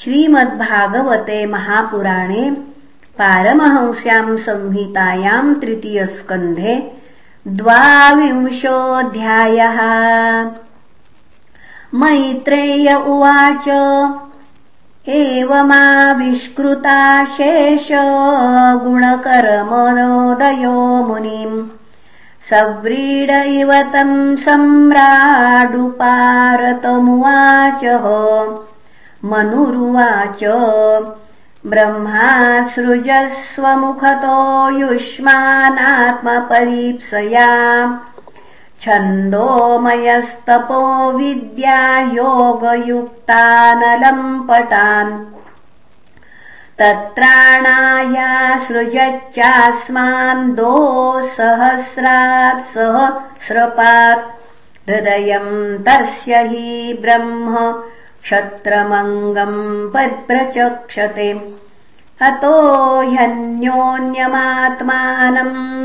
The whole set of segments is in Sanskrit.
श्रीमद्भागवते महापुराणे पारमहंस्याम् संहितायाम् तृतीयस्कन्धे द्वाविंशोऽध्यायः। मैत्रेय उवाच एवमाविष्कृता शेष गुणकर्मोदयो मुनिम्। सव्रीड इव तम् सम्राडुपारतमुवाचः मनुरुवाच। ब्रह्मासृजस्वमुखतो युष्मानात्मपरीप्सया। छन्दोमयस्तपो विद्यायोगयुक्तानलम्पटान् तत्राणाया सृजच्चास्मान्दो सहस्रात् सहस्रपात्। हृदयम् तस्य हि ब्रह्म क्षत्रमङ्गम् प्रचक्षते अतो ह्यन्योन्यमात्मानम्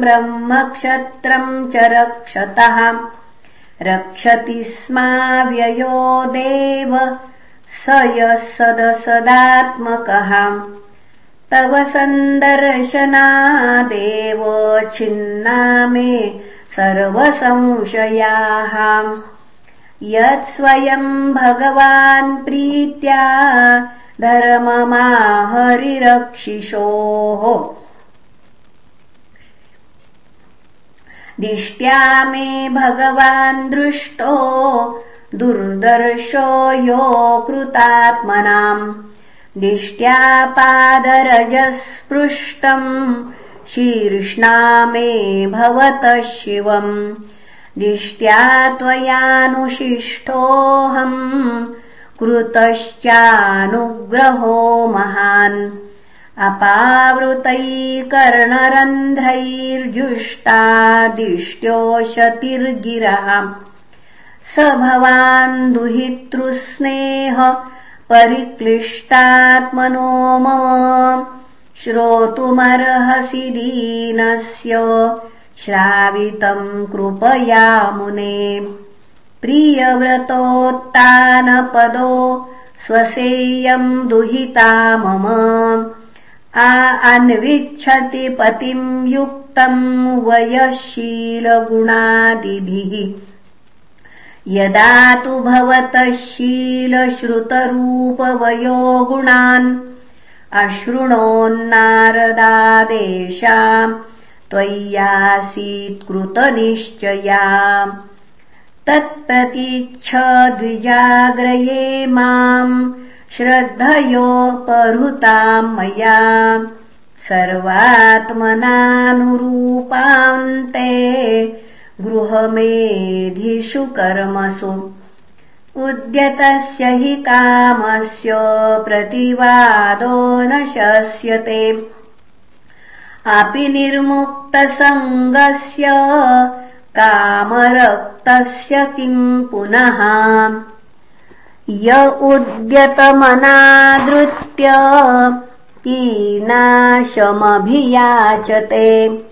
ब्रह्मक्षत्रम् च रक्षतः। रक्षति स्माव्ययो देव स यः सदसदात्मकः तव सन्दर्शनादेव छिन्ना मे सर्वसंशयाः यत्स्वयम् भगवान् प्रीत्या धर्ममाहरिरक्षिषोः। दिष्ट्या मे भगवान् दृष्टो दुर्दर्शो यो कृतात्मनाम् दिष्ट्या पादरजस्पृष्टम् शीर्ष्णा मे भवतः शिवम् दिष्ट्या त्वयानुशिष्टोऽहम् कृतश्चानुग्रहो महान् अपावृतैकर्णरन्ध्रैर्जुष्टादिष्ट्योशतिर्गिरः स भवान् दुहितृस्नेह परिक्लिष्टात्मनो मम। श्रोतुमर्हसि दीनस्य श्रावितम् कृपया मुने। प्रियव्रतोत्तानपदो स्वसेयम् दुहिता मम। आ अन्विच्छति पतिम् युक्तम् वयशीलगुणादिभिः। यदा तु भवतः शीलश्रुतरूपवयो गुणान् अशृणोन्नारदादेशाम् त्वय्यासीत्कृतनिश्चया। तत्प्रतीच्छ द्विजाग्रये माम् श्रद्धयोपहृताम् मया। सर्वात्मनानुरूपान्ते गृहमेधिषु कर्मसु। उद्यतस्य हि कामस्य प्रतिवादो न शस्यते अपि निर्मुक्तसङ्गस्य कामरक्तस्य किम् पुनः? य उद्यतमनादृत्य कीनाशमभियाचते।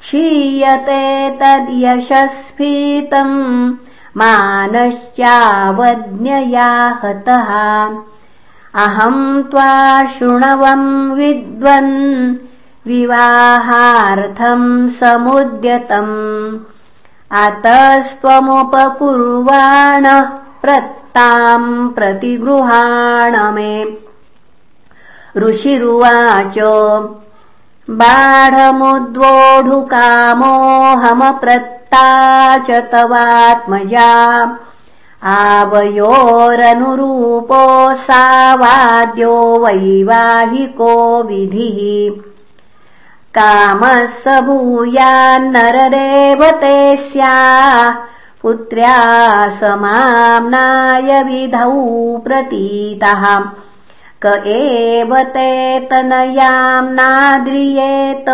क्षीयते तद्यशस्फीतम् मानश्चावज्ञया हतः। अहम् त्वा शृणवम् विद्वन् विवाहार्थम् समुद्यतम्। अतस्त्वमुपकुर्वाणः प्रत्ताम् प्रतिगृहाण मे। ऋषिरुवाच बाढमुद्वोढुकामोऽहमप्रत्ता च तवात्मजा। आवयोरनुरूपो सावाद्यो वैवाहिको विधिः कामः स भूयान्नरदेवते स्याः पुत्र्या समाम्नाय विधौ प्रतीतः। क एव ते तनयाम् नाद्रियेत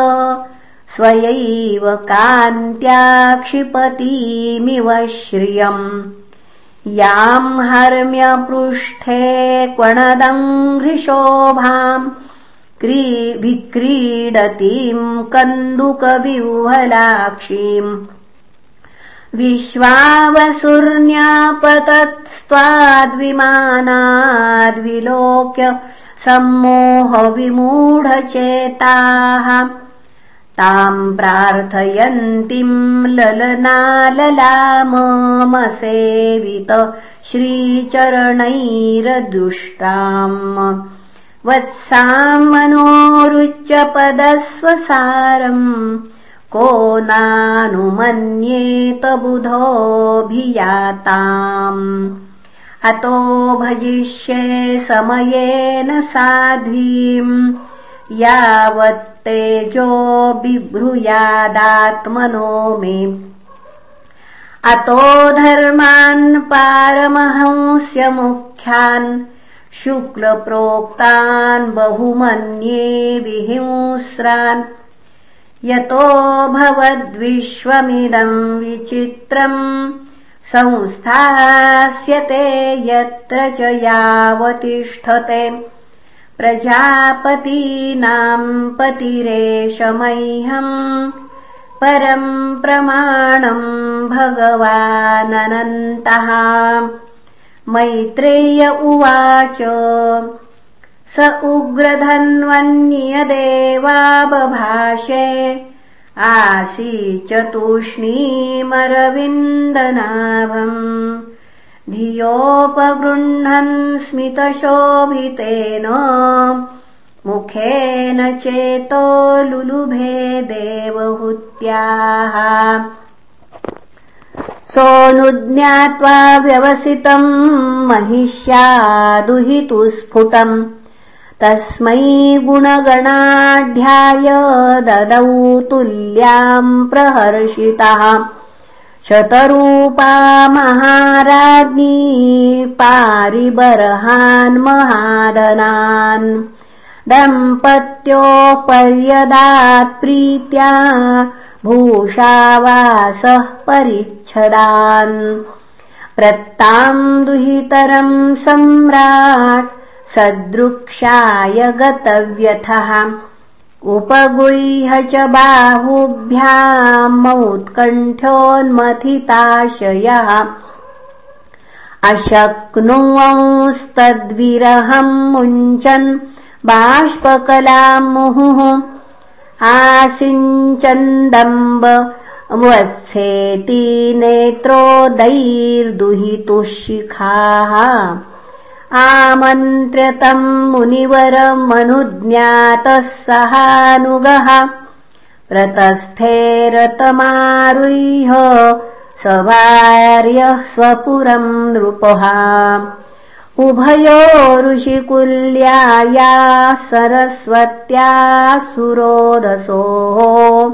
स्वयैव कान्त्या क्षिपतीमिव श्रियम्। याम् हर्म्यपृष्ठे क्वणदङ्घ्रिशोभाम् विक्रीडतीम् कन्दुकविह्वलाक्षीम्। विश्वावसुर्ण्यापतत्स्त्वाद्विमानाद्विलोक्य सम्मोहविमूढचेताः। ताम् प्रार्थयन्तीम् ललनाललाममसेवित श्रीचरणैरदुष्टाम् वत्साम् मनोरुच्यपदस्वसारम् को नानुमन्येत बुधोऽभियाताम् अतो भजिष्ये समयेन साध्वीम् यावत्तेजो बिभ्रूयादात्मनो मे। अतो धर्मान् पारमहंस्य मुख्यान् शुक्लप्रोक्तान् बहुमन्ये विहिंस्रान्। यतो भवद्विश्वमिदम् विचित्रम् संस्थास्यते यत्र च यावतिष्ठते। प्रजापतीनाम् पतिरेशमह्यम् परम् प्रमाणम् भगवाननन्तः मैत्रेय उवाच। स उग्रधन्वन्यदेवाबभाषे आसी तूष्णीमरविन्दनाभम्। धियोपगृह्णन् स्मितशोभितेन। मुखेन चेतो लुलुभे देवहूत्याः सोऽनुज्ञात्वा व्यवसितम् महिष्यादुहितु स्फुटम् तस्मै गुणगणाढ्याय ददौ तुल्याम् प्रहर्षितः। शतरूपा महाराज्ञी पारिबर्हान् महादनान् दम्पत्योः पर्यदात्प्रीत्या भूषावासः परिच्छदान्। प्रत्ताम् दुहितरम् सम्राट् सदृक्षाय गतव्यथः। उपगुह्य च बाहुभ्यामौत्कण्ठोन्मथिताशयः अशक्नुवंस्तद्विरहम् मुञ्चन् बाष्पकलाम् मुहुः आसिञ्चन्दम्ब वत्सेति नेत्रोदैर्दुहितुः शिखाः आमन्त्र्यतम् मुनिवरमनुज्ञातः सहानुगः प्रतस्थेरतमारुह्य सभार्यः स्वपुरम् नृपः उभयो ऋषिकुल्याया सरस्वत्या सुरोदसोः।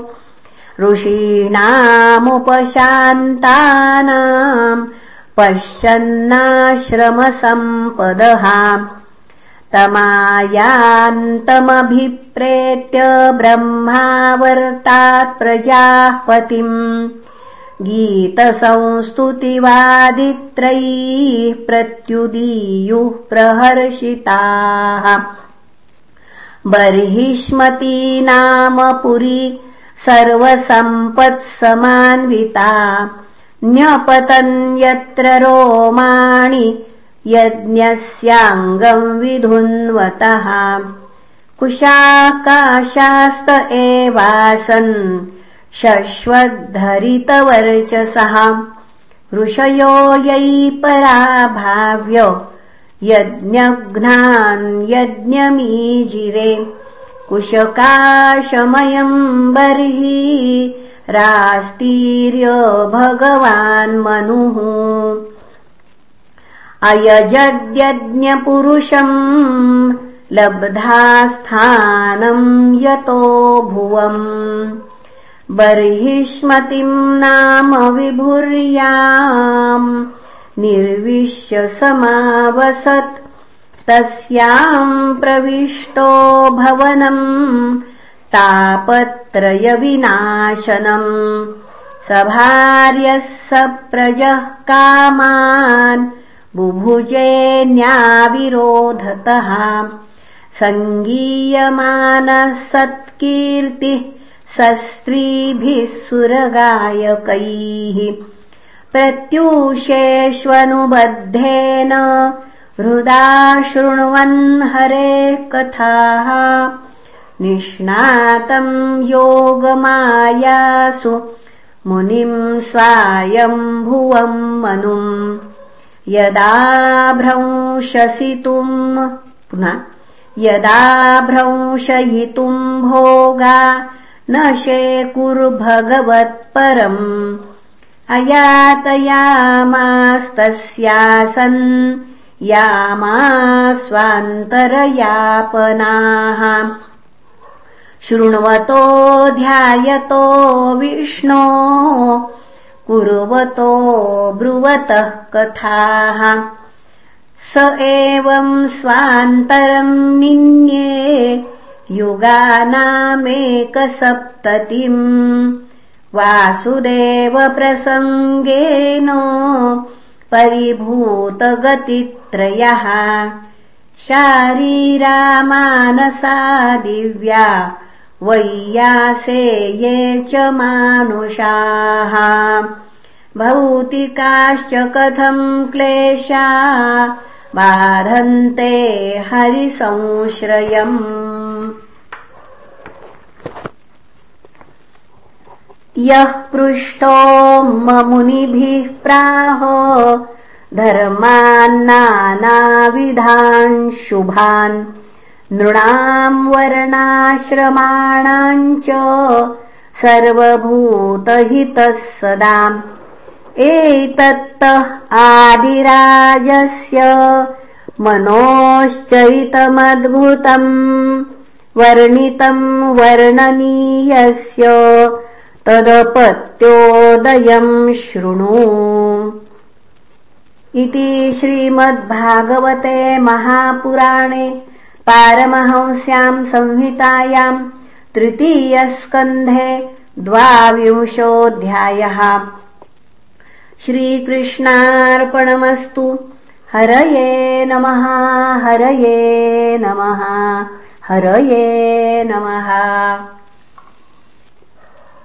ऋषीणामुपशान्तानाम् पश्यन्नाश्रमसम्पदः। तमायान्तमभिप्रेत्य ब्रह्मावर्तात् प्रजाः गीतसंस्तुतिवादित्रैः प्रत्युदीयुः प्रहर्षिताः। बर्हिष्मती नाम पुरी सर्वसम्पत्समान्विता। न्यपतन् यत्र रोमाणि यज्ञस्याङ्गम् विधुन्वतः। कुशाकाशास्त एवासन् शश्वद्धरितवर्चसः। ऋषयो यै पराभाव्य यज्ञघ्नान् यज्ञमीजिरे। कुशकाशमयम् बर्हि रास्तीर्य भगवान् मनुः। अयजद्यज्ञपुरुषम् लब्धास्थानम् यतो भुवम् बर्हिष्मतिम् नाम विभुर्याम्। निर्विश्य समावसत्। तस्याम् प्रविष्टो भवनम्। तापत्रयविनाशनम्। सभार्यः स प्रजः कामान्। बुभुजे न्याविरोधतः। सङ्गीयमानः सत्कीर्तिः सस्त्रीभिः सुरगायकैः प्रत्यूषेष्वनुबद्धेन हृदा शृण्वन् हरेः कथाः। निष्णातम् योगमायासु मुनिम् स्वायम्भुवम् मनुम् यदा भ्रंशसि पुनः यदा भ्रंशयितुम् भोगा न शेकुर्भगवत्परम् अयातयामास्तस्यासन् यामा स्वान्तरयापनाः शृण्वतो ध्यायतो विष्णो कुर्वतो ब्रुवतः कथाः। स एवम् स्वान्तरम् निन्ये युगानामेकसप्ततिम् वासुदेवप्रसङ्गेन परिभूतगतित्रयः शारीरामानसा दिव्या वैयासे ये च मानुषाः भौतिकाश्च कथम् क्लेशा बाधन्ते हरिसंश्रयम् यः पृष्टो मुनिभिः प्राहो धर्मान्नानाविधान् शुभान् नृणाम् वर्णाश्रमाणाम् च सर्वभूतहितः सदा एतत्तः आदिराजस्य मनोश्चरितमद्भुतम् वर्णितम् वर्णनीयस्य तदपत्योदयम् शृणु। इति श्रीमद्भागवते महापुराणे पारमहंस्याम् संहितायाम् तृतीयस्कन्धे द्वाविंशोऽध्यायः। श्रीकृष्णार्पणमस्तु। हरये नमः हरये नमः हरये नमः